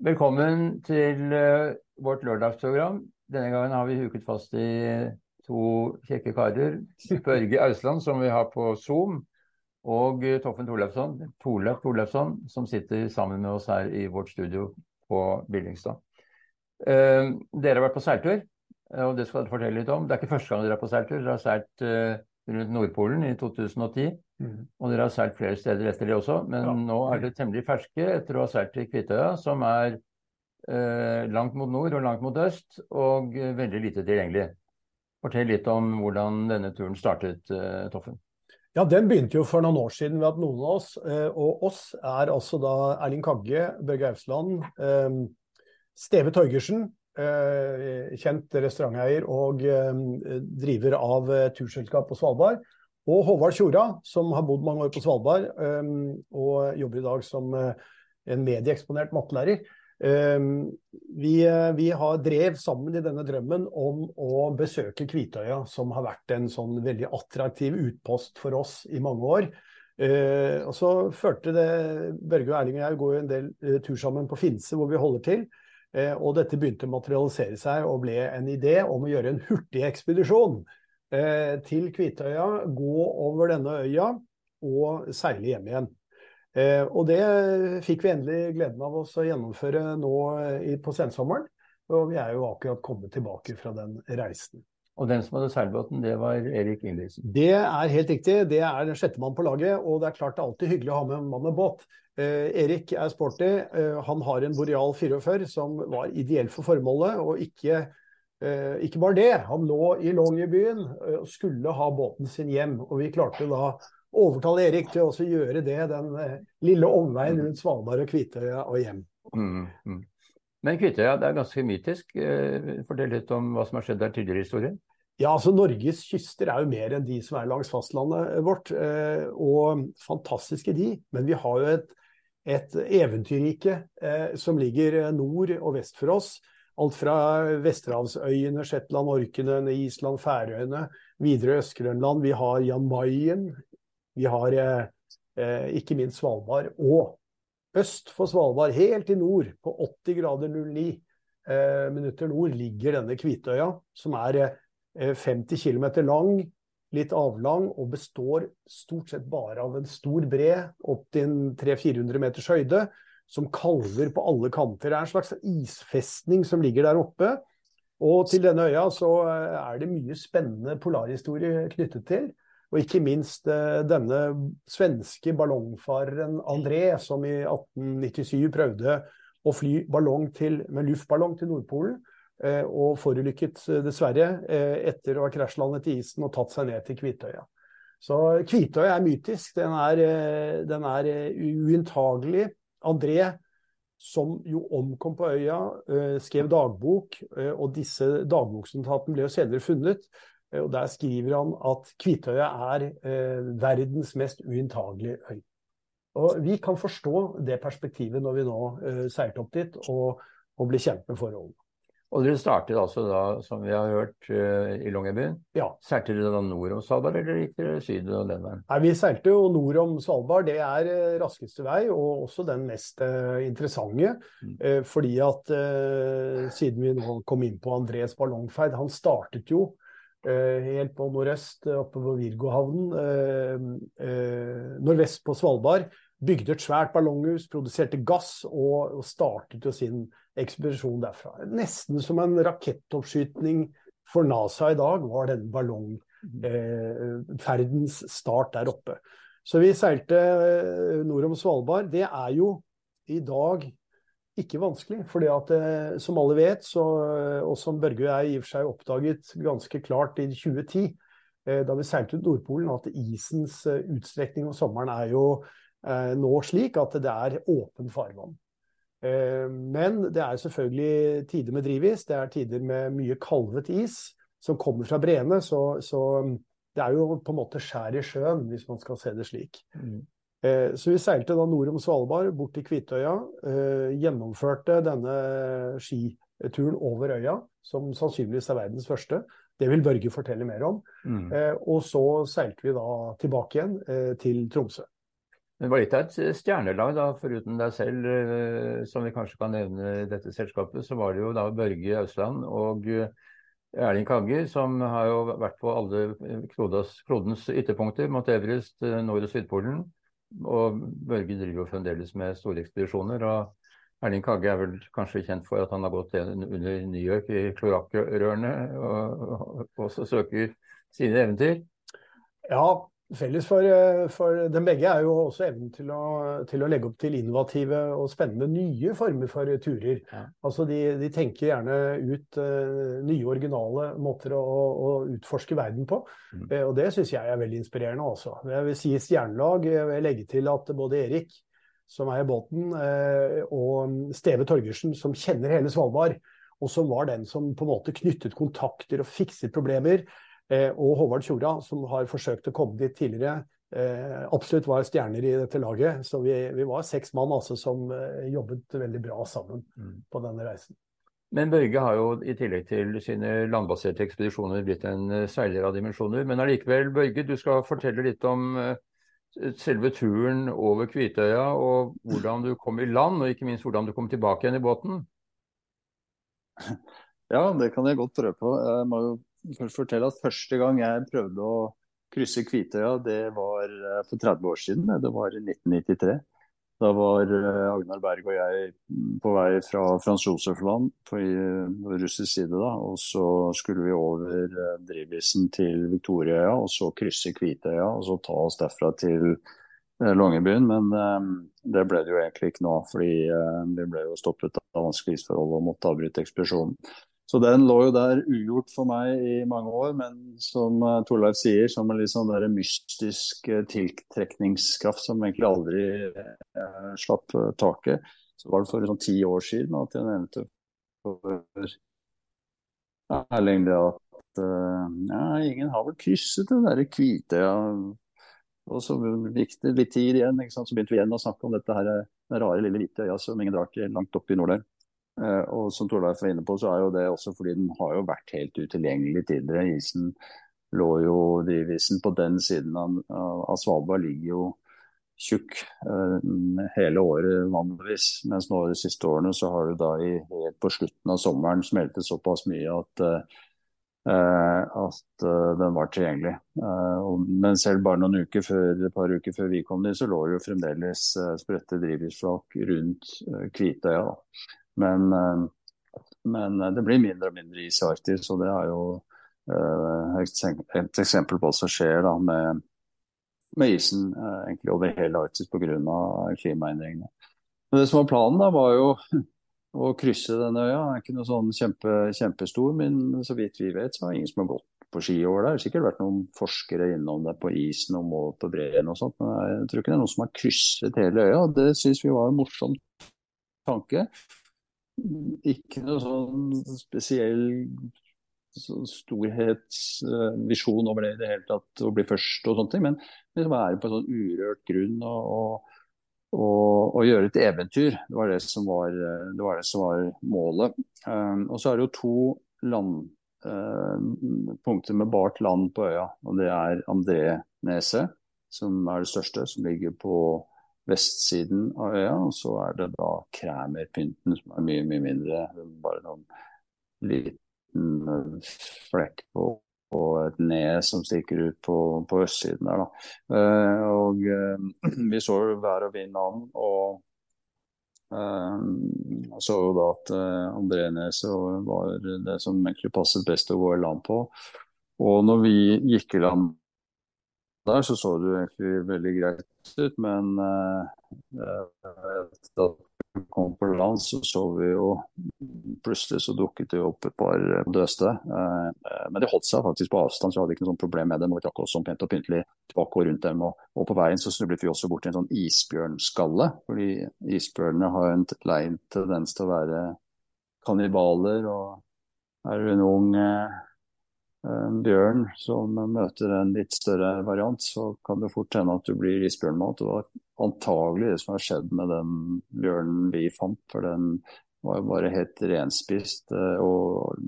Velkommen til uh, vårt lørdagsprogram. Denne gangen har vi huket fast i to kjekke karer. Børge Ausland, som vi har på Zoom, og uh, Toffen Torleifsson, Torleif Torleifsson, som sitter sammen med oss her i vårt studio på Billingstad. Uh, dere har vært på seiltur, og det skal dere fortelle litt om. Det er ikke første gang dere er på seiltur. Dere har seilt rundt Nordpolen i 2010. Mm. Og dere har seilt flere steder etter det også, men ja. nå er dere temmelig ferske etter å ha seilt til Kvitøya, som er eh, langt mot nord og langt mot øst, og eh, veldig lite tilgjengelig. Fortell litt om hvordan denne turen startet, eh, Toffen. Ja, Den begynte jo for noen år siden ved at noen av oss, eh, og oss er altså da Erling Kagge, Børge Ausland, eh, Steve Torgersen, Eh, kjent restauranteier og driver av turselskap på Svalbard. Og Håvard Tjora, som har bodd mange år på Svalbard og jobber i dag som en medieeksponert mattelærer. Vi, vi, har drev sammen i denne drømmen om å besøke Kvitøya, som har vært en sånn veldig attraktiv utpost for oss i mange år. Og så førte det Børge og Erling og jeg går jo en del tur sammen på Finse, hvor vi holder til. Eh, og dette begynte å materialisere seg og ble en idé om å gjøre en hurtigekspedisjon eh, til Kvitøya, gå over denne øya og seile hjem igjen. Eh, og det fikk vi endelig gleden av oss å gjennomføre nå på sensommeren. Og vi er jo akkurat kommet tilbake fra den reisen. Og den som hadde seilbåten, det var Erik Ingebrigtsen? Det er helt riktig. Det er sjettemann på laget. Og det er klart det er alltid hyggelig å ha med en mann med båt. Eh, Erik er sporty. Eh, han har en Boreal 44 som var ideell for formålet. Og ikke, eh, ikke bare det. Han lå i Longyearbyen og skulle ha båten sin hjem. Og vi klarte da å overtale Erik til å gjøre det den lille omveien rundt Svalbard og Kvitøya og hjem. Mm, mm. Men Kvitøya det er ganske mytisk. Fortell litt om hva som har skjedd der tidligere i historien. Ja, altså Norges kyster er jo mer enn de som er langs fastlandet vårt. Eh, og fantastiske de. Men vi har jo et, et eventyrrike eh, som ligger nord og vest for oss. Alt fra Vesterhavsøyene, Shetland, Orkene, Island, Færøyene, videre Øst-Grønland. Vi har Jan Mayen. Vi har eh, eh ikke minst Svalbard. Og øst for Svalbard, helt i nord, på 80 grader 09 eh, minutter nord, ligger denne Kvitøya, som er 50 eh, km lang, litt avlang, og består stort sett bare av en stor bre opp til 300-400 meters høyde, som kalver på alle kanter. Det er en slags isfestning som ligger der oppe. Og til denne øya så eh, er det mye spennende polarhistorie knyttet til. Og ikke minst eh, denne svenske ballongfareren André, som i 1897 prøvde å fly til, med luftballong til Nordpolen. Eh, og forulykket, dessverre, etter å ha krasjlandet i isen og tatt seg ned til Kvitøya. Så Kvitøya er mytisk. Den er, den er uinntagelig. André, som jo omkom på øya, skrev dagbok, og disse dagboksnotatene ble jo senere funnet. Og Der skriver han at Kvitøya er verdens mest uinntagelige øy. Og Vi kan forstå det perspektivet når vi nå seilte opp dit og, og blir kjent med forholdene. Og dere startet altså da, som vi har hørt, uh, i Longyearbyen. Ja. Seilte dere da nord om Svalbard, eller gikk dere syd og den veien? Nei, Vi seilte jo nord om Svalbard. Det er uh, raskeste vei, og også den mest uh, interessante. Mm. fordi at siden vi nå kom inn på Andres ballongferd, han startet jo helt på nordøst, oppe på Virgohavnen, nordvest på Svalbard. Bygde et svært ballonghus, produserte gass og, og startet jo sin ekspedisjon derfra. Nesten som en rakettoppskytning for NASA i dag var den ballongferdens eh, start der oppe. Så vi seilte eh, nord om Svalbard. Det er jo i dag ikke vanskelig. For eh, som alle vet, så, og som Børge og jeg i og for seg oppdaget ganske klart i 2010, eh, da vi seilte ut Nordpolen, at isens eh, utstrekning om sommeren er jo eh, nå slik at det er åpen farvann. Eh, men det er selvfølgelig tider med drivis, det er tider med mye kalvet is som kommer fra breene. Så, så det er jo på en måte skjær i sjøen, hvis man skal se det slik. Mm. Eh, så vi seilte da nord om Svalbard, bort til Kvitøya. Eh, gjennomførte denne skituren over øya, som sannsynligvis er verdens første. Det vil Børge fortelle mer om. Mm. Og så seilte vi da tilbake igjen til Tromsø. Men det var litt av et stjernelag, da, foruten deg selv, som vi kanskje kan nevne i dette selskapet. Så var det jo da Børge Ausland og Erling Kagge, som har jo vært på alle klodens, klodens ytterpunkter. Mount Everest, Nord- og Sydpolen. Og Børge driver jo fremdeles med store ekspedisjoner. og Erling Kagge er vel kanskje kjent for at han har gått under New York i kloakkrørene og, også søker sine eventyr? Ja, felles for, for dem begge er jo også evnen til å, til å, legge opp til innovative og spennende nye former for turer. Ja. Altså de, de, tenker gjerne ut uh, nye, originale måter å, å, utforske verden på. Mm. Uh, og det syns jeg er veldig inspirerende også. Jeg vil si stjernelag. Jeg vil legge til at både Erik som eier båten, uh, og Steve Torgersen, som kjenner hele Svalbard, og som var den som på en måte knyttet kontakter og fikset problemer, eh, og Håvard Tjora, som har forsøkt å komme dit tidligere, eh, absolutt var stjerner i dette laget. Så vi, vi var seks mann altså, som jobbet veldig bra sammen mm. på denne reisen. Men Børge har jo i tillegg til sine landbaserte ekspedisjoner blitt en seiler av dimensjoner. Men allikevel, Børge, du skal fortelle litt om selve turen over Kvitøya, og hvordan du kom i land, og ikke minst hvordan du kom tilbake igjen i båten? Ja, det kan jeg godt prøve på. Jeg må jo først fortelle at første gang jeg prøvde å krysse Kvitøya, det var eh, for 30 år siden. Det var i 1993. Da var eh, Agnar Berg og jeg på vei fra Frans Josefland på russisk side. da, og Så skulle vi over eh, drivisen til Victoriaøya og så krysse Kvitøya og så ta oss derfra til Longebyen. Men det ble det jo egentlig ikke nå, fordi vi ble jo stoppet av vanskelige isforhold og måtte avbryte ekspedisjonen. Så den lå jo der ugjort for meg i mange år, men som uh, Torleif sier, som en litt sånn mystisk uh, tiltrekningskraft som egentlig aldri eh, slapp taket. Så var det for sånn ti år siden at jeg nevnte for Erling det at ja, ingen har vel krysset den derre Kvitøya. Og så gikk det litt tid igjen, så begynte vi igjen å snakke om dette her, den rare lille hvite øya som ingen drar til langt oppe i nord. Eh, og som Torleif var inne på, så er jo det også fordi den har jo vært helt utilgjengelig tidligere. Isen lå jo, Drivisen på den siden av, av Svalbard ligger jo tjukk uh, hele året vanligvis. Mens nå de siste årene så har du da i, på slutten av sommeren smeltet såpass mye at, uh, at den var tilgjengelig. Men selv bare noen uker før, et par uker før vi kom dit, så lå det jo fremdeles spredte drivhusflak rundt Kvitøya. Men, eh, men, det blir mindre og mindre is i Arktis, og det er jo eh, et eksempel på hva som skjer da, med, med isen eh, egentlig over hele Arktis pga. klimaendringene. Men det som var planen, da, var jo å krysse denne øya. Det er ikke noe sånn kjempe, kjempestor, men så vidt vi vet, så har ingen som har gått på ski over der. Det har sikkert vært noen forskere innom det på isen og målt på bredden og sånt, men jeg tror ikke det er noen som har krysset hele øya. Det syns vi var en morsom tanke ikke noe sånn spesiell så storhetsvisjon over det i det hele tatt, å bli først og sånne ting. Men liksom være på sånn urørt grunn og, og, og, gjøre et eventyr. Det var det som var, det var, det som var målet. Um, og så er det jo to land, um, punkter med bart land på øya. og Det er André-neset, som er det største, som ligger på vestsiden av øya. Og så er det da Kræmerpynten, som er mye, mye mindre. Bare noen liten eh, flekk på, på et nes som stikker ut på, på østsiden der, da. Uh, og uh, vi så vær og vind an, og uh, så jo da at uh, Andreneset var det som egentlig passet best å gå i land på. Og når vi gikk i land der, så så det egentlig veldig greit ut. Men uh, da vi kom på land, så så vi jo Plutselig så dukket det opp et par døste. Uh, men de holdt seg faktisk på avstand, så vi hadde ikke noe sånt problem med dem. Og vi trakk oss sånn pent og pyntelig tilbake og rundt dem. Og, og på veien så snublet vi også bort til en sånn isbjørnskalle. Fordi isbjørnene har en lei tendens til å være kannibaler. og er en ung en bjørn som møter en litt større variant, så kan det fort hende at du blir isbjørnmat. Det var antagelig det som har skjedd med den bjørnen vi fant. For den var jo bare helt renspist eh, og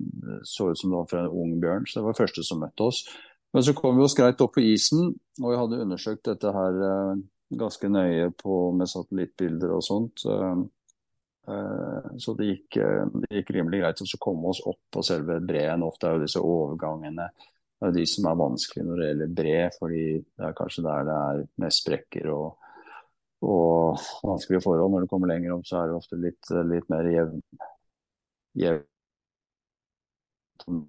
så ut som det var fra en ung bjørn. Så det var første som møtte oss. Men så kom vi oss greit opp på isen, og vi hadde undersøkt dette her eh, ganske nøye på med satellittbilder og sånt. Så det gikk, det gikk rimelig greit å komme oss opp på selve breen. Ofte er jo disse overgangene det er de som er vanskelige når det gjelder bre, fordi det er kanskje der det er mest sprekker og, og vanskelige forhold. Når du kommer lenger opp, så er det ofte litt, litt mer jevn, jevn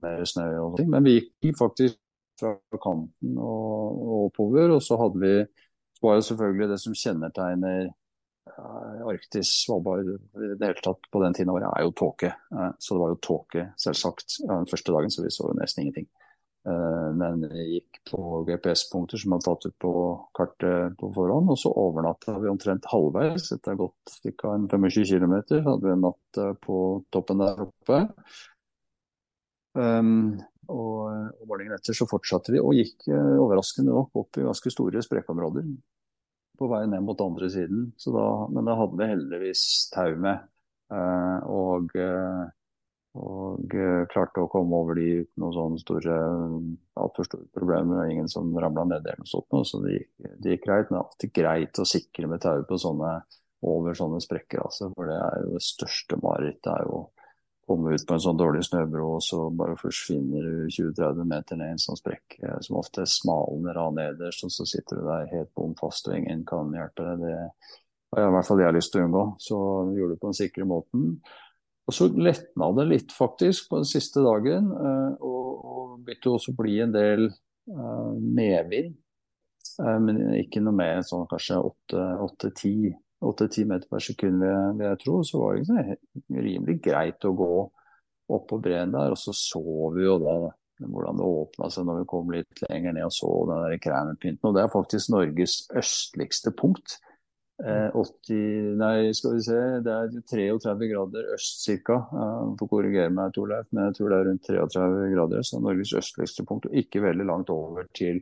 mer snø og sånt. Men vi gikk faktisk fra kanten og, og oppover, og så hadde vi så var jo selvfølgelig det som kjennetegner Arktis, Svalbard i det hele tatt på den tiden av året, er jo tåke. Så det var jo tåke, selvsagt, den første dagen, så vi så jo nesten ingenting. Eh, men vi gikk på GPS-punkter som var tatt ut på kartet på forhånd. Og så overnatta vi omtrent halvveis. Etter gått ca. 25 km hadde vi en natt eh, på toppen der oppe. Um, og, og morgenen etter så fortsatte vi og gikk overraskende nok opp i ganske store sprekkområder på vei ned mot andre siden. Da, men da hadde vi heldigvis tau med. Uh, og uh, og uh, klarte å komme over de uten noen sånne store, altfor store problemer. Er ingen som ramla nedi eller noe sånt. Så det gikk, det gikk, greit. Men det er alltid greit å sikre med tau på sånne, over sånne sprekker. Altså, for det er jo det største marerittet. er jo komme ut på en sånn dårlig snøbro, og så bare forsvinner du 20-30 meter ned i en sånn sprekk som ofte smalner av nederst, og så sitter du der helt bom fast og ingen kan hjelpe deg. Det har i hvert fall jeg lyst til å unngå. Så vi gjorde det på den sikre måten. Og så letna det litt faktisk på den siste dagen, eh, og, og begynte også å bli en del uh, medvind. Men ikke noe mer enn sånn kanskje 8-10 meter per sekund, vil jeg, tro. Så var det liksom rimelig greit å gå opp på breen der. Og så så vi jo da hvordan det åpna seg når vi kom litt lenger ned og så den der Kræmerpynten. Og det er faktisk Norges østligste punkt. 80, eh, nei, skal vi se, det er 33 grader øst ca. Du får korrigere meg, Torleif, men jeg tror det er rundt 33 grader. Så Norges østligste punkt, og ikke veldig langt over til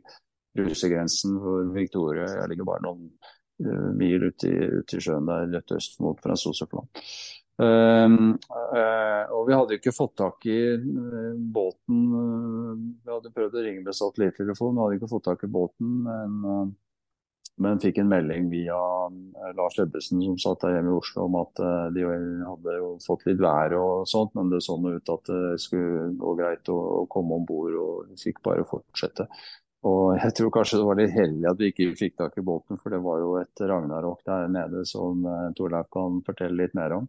russegrensen for Victoria. Jeg ligger bare noen mil ute i, ut i, sjøen der rett øst mot Frans Josefland. Uh, uh, og vi hadde ikke fått tak i uh, båten Vi hadde prøvd å ringe med satellittelefon, vi hadde ikke fått tak i båten. Men men fikk en melding via eh, Lars Ebbesen som satt der hjemme i Oslo om at eh, de hadde fått litt vær og sånt, men det så ut at det skulle gå greit å, å komme om bord og fikk bare fortsette. Og jeg tror kanskje det var litt heldig at vi ikke fikk tak i båten, for det var jo et ragnarok der nede som eh, Torleif kan fortelle litt mer om.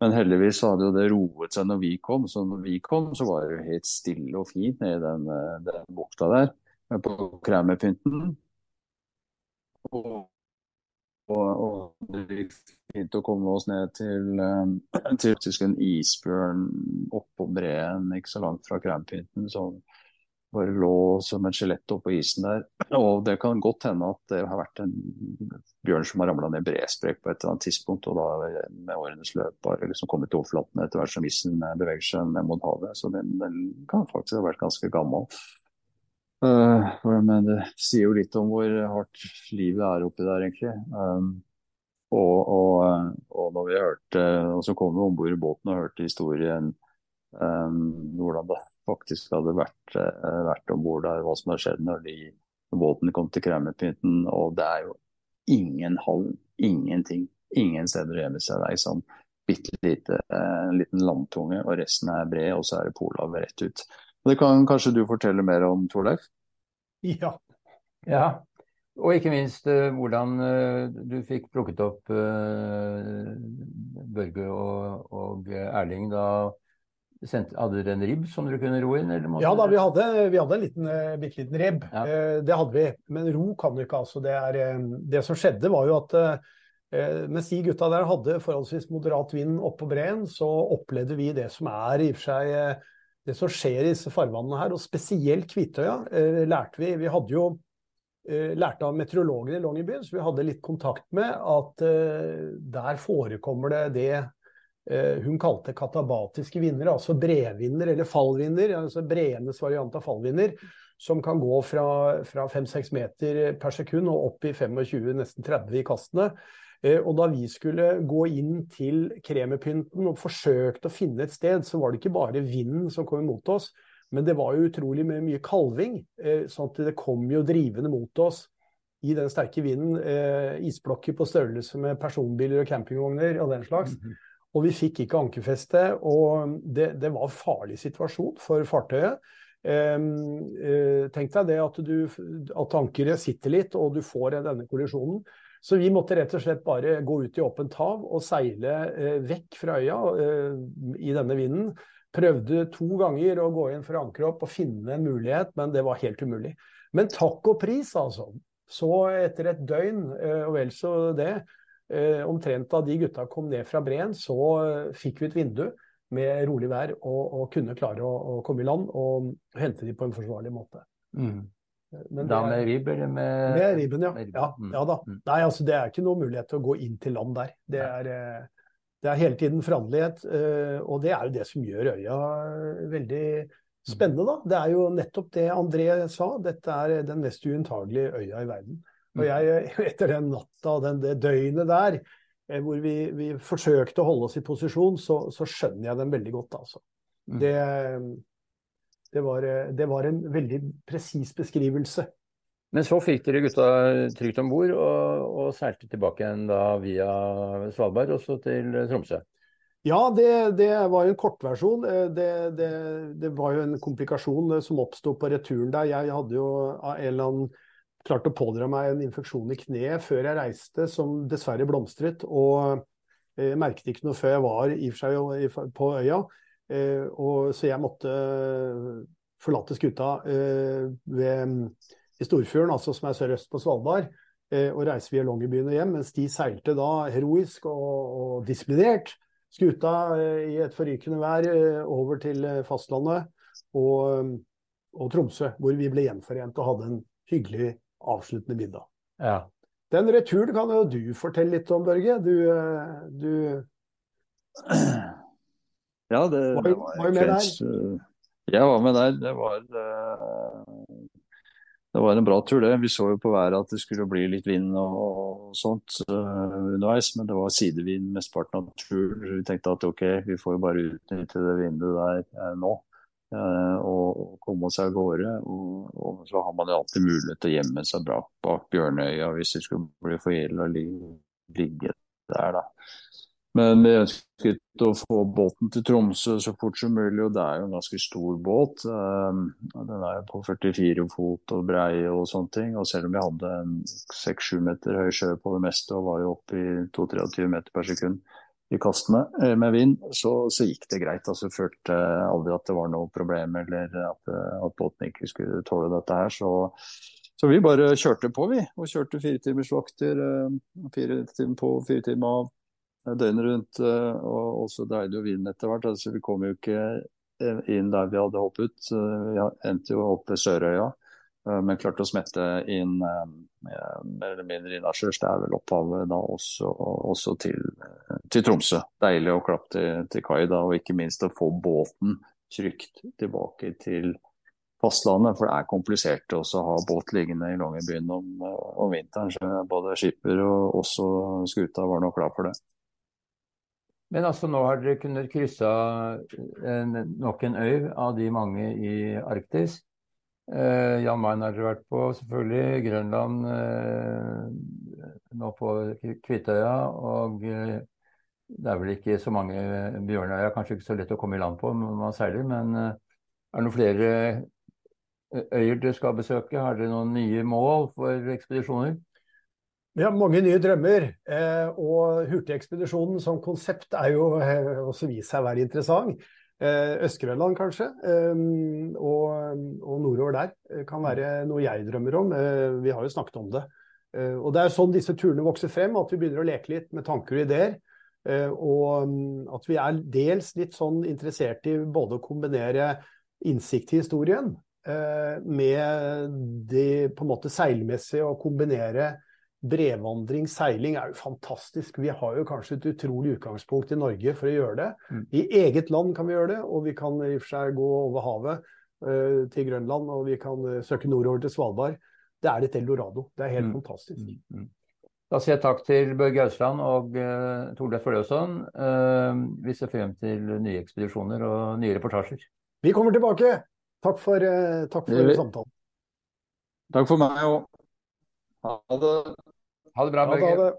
Men heldigvis hadde jo det roet seg når vi kom, så når vi kom så var det jo helt stille og fint nede i den, den bukta der på Kremmerpynten. Og, og, og det gikk fint å komme oss ned til, eh, til en isbjørn oppå breen, ikke så langt fra Krampynten, som bare lå som et skjelett oppå isen der. Og det kan godt hende at det har vært en bjørn som har ramla ned bresprek på et eller annet tidspunkt, og da med årenes løp bare liksom kommet til overflaten etter hvert som isen beveger seg ned mot havet. Så den, den kan faktisk ha vært ganske gammel. Uh, men det sier jo litt om hvor hardt livet er oppi der, egentlig. Um, og, og, og, når vi hørte, og så kom vi om bord i båten og hørte historien um, hvordan det faktisk hadde vært, uh, vært om bord der, hva som har skjedd når, de, når kom til Kremmerpynten. Og det er jo ingen havn, ingenting, ingen steder å gjemme seg. Det er sånn bitte lite, en liten landtunge, og resten er bred, og så er det Polhavet rett ut. Og Det kan kanskje du fortelle mer om, Torleif? Ja. ja. Og ikke minst uh, hvordan uh, du fikk plukket opp uh, Børge og, og, Erling da sendte, Hadde dere en ribb som dere kunne ro inn? ja da, vi hadde, vi hadde en liten, bitte liten ribb. Ja. det hadde vi. Men ro kan vi ikke. altså. Det, er, det som skjedde var jo at mens de gutta der hadde forholdsvis moderat vind oppå breen, så opplevde vi det som er i og for seg det som skjer i disse farvannene her, og spesielt Kvitøya, eh, lærte vi Vi hadde jo eh, lært av meteorologer i Longyearbyen, så vi hadde litt kontakt med at eh, der forekommer det det eh, hun kalte katabatiske vinnere, altså brevinner eller fallvinner, altså breenes variant av fallvinner, som kan gå fra, fra 5-6 meter per sekund og opp i 25, nesten 30 i kastene. Eh, og da vi skulle gå inn til kremepynten og forsøkte å finne et sted, så var det ikke bare vinden som kom imot oss, men det var jo utrolig mye kalving. Eh, sånn at det kom jo drivende mot oss i den sterke vinden. Eh, isblokker på størrelse med personbiler og campingvogner og den slags. Mhm. Og vi fikk ikke ankerfeste, og det, det var en farlig situasjon for fartøyet. Eh, eh, tenk deg det at, du, at ankeret sitter litt, og du får denne kollisjonen. Så vi måtte rett og slett bare gå ut i åpent hav og seile eh, vekk fra øya eh, i denne vinden. Prøvde to ganger å gå inn for å ankre opp og finne en mulighet, men det var helt umulig. Men takk og pris, altså. Så etter et døgn, eh, og vel så det, omtrent da de gutta kom ned fra breen, så eh, fikk vi et vindu med rolig vær og, og kunne klare å, å, komme i land og hente de på en forsvarlig måte. Mm. Men da med ribb eller med med ribben, ja. Ja, Mm. ja da. Mm. Nei, altså det er ikke noe mulighet til å gå inn til land der. Det er, eh, det er hele tiden foranderlighet, eh, og det er jo det som gjør øya eh, veldig spennende, da. Det er jo nettopp det André sa, dette er den mest uinntagelige øya i verden. Og jeg, etter den natta, den, det døgnet der, eh, hvor vi, vi forsøkte å holde oss i posisjon, så, så skjønner jeg den veldig godt, altså. Mm. Det, det, var, det var en veldig presis beskrivelse. Men så fikk dere gutta trygt om bord og, og seilte tilbake igjen da via Svalbard også til Tromsø. Ja, det, det var jo en kortversjon. Eh, Det, det, det var jo en komplikasjon eh, som oppsto på returen der. Jeg hadde jo av en eller annen klart å pådra meg en infeksjon i kneet før jeg reiste, som dessverre blomstret. Og jeg merket ikke noe før jeg var i og for seg på øya. Eh, Og, så jeg måtte forlate skuta eh, ved, i Storfjorden, altså som er sørøst på Svalbard, eh, og reise via Longyearbyen og hjem, mens de seilte da heroisk og, og disiplinert skuta eh, i et forrykende vær eh, over til eh, fastlandet og, og Tromsø, hvor vi ble gjenforent og hadde en hyggelig avsluttende middag. Ja. Den returen kan jo du fortelle litt om, Børge. Du, eh, du Ja, det, Var- det var var med kvelds, eh, Jeg var med der. Det var, eh, det var en bra tur, det. Vi så jo på været at det skulle bli litt vind og, og sånt underveis, men det var sidevind mesteparten av turen. Vi tenkte at ok, vi får jo bare utnytte det vinduet der nå. Eh, og, komme seg av gårde. Og, og så har man jo alltid mulighet til å gjemme seg bra bak Bjørnøya hvis det skulle bli for ille å ligge, der, da. Men vi ønsket å få båten til Tromsø så fort som mulig, og det er jo en ganske stor båt. Um, Den er jo på 44 fot og brei og sånne ting. Og selv om vi hadde en 6-7 meter høy sjø på det meste og var jo oppe i 2-23 meter per sekund i kastene eh, med vind, så, så gikk det greit. Altså, følte aldri at det var noe problem eller at, eh, at båten ikke skulle tåle dette her. Så, så vi bare kjørte på, vi. Og kjørte firetimersvakter. eh, Fire timer på, fire timer av døgnet rundt. eh, Og, og så dreide jo vinden etter hvert. Altså, vi kom jo ikke eh, inn der vi hadde hoppet. Eh, Vi endte jo opp ved Sørøya, eh, men klarte å smette inn eh, mer eller mindre innaskjørs. Det er vel opphavet da også, også til, eh, til Tromsø. Deilig å klappe til, til kai da, og ikke minst å få båten trygt tilbake til fastlandet. For det er komplisert å ha båt liggende i Longyearbyen om, om vinteren. Så både skipper og også skuta var nok klar for det. Men altså nå har dere kunnet krysse en, nok en øy av de mange i Arktis. Eh, Jan Mayen har dere vært på, selvfølgelig. Grønland, eh, nå på Kvitøya. Og eh, det er vel ikke så mange Bjørnøya, kanskje ikke så lett å komme i land på når man seiler. Men eh, er det noen flere øyer dere skal besøke? Har dere noen nye mål for ekspedisjoner? Vi har mange nye drømmer, eh, og Hurtigekspedisjonen som konsept er jo eh, også vist seg å være interessant. Eh, Øst-Grønland kanskje, eh, og, og nordover der eh, kan være noe jeg drømmer om. Vi har jo snakket om det. Og Det er jo sånn disse turene vokser frem, at vi begynner å leke litt med tanker og ideer. Og mm, at vi er dels litt sånn interessert i både å kombinere innsikt i historien med det på en måte seilmessige, og kombinere Brevandring, seiling er jo fantastisk. Vi har jo kanskje et utrolig utgangspunkt i Norge for å gjøre det. Mm. I eget land kan vi gjøre det, og vi kan i og for seg gå over havet eh, til Grønland, og vi kan eh, søke nordover til Svalbard. Det er et eldorado. Det er helt Mm. fantastisk. Mm. Da sier jeg takk til Børge Ausland og uh, Torleif Føløsson. Uh, vi ser frem til nye ekspedisjoner og nye reportasjer. Vi kommer tilbake. Takk for, uh, takk for samtalen. Takk for meg òg. Ha det. Ha det bra, Ha det, ha Børge. det.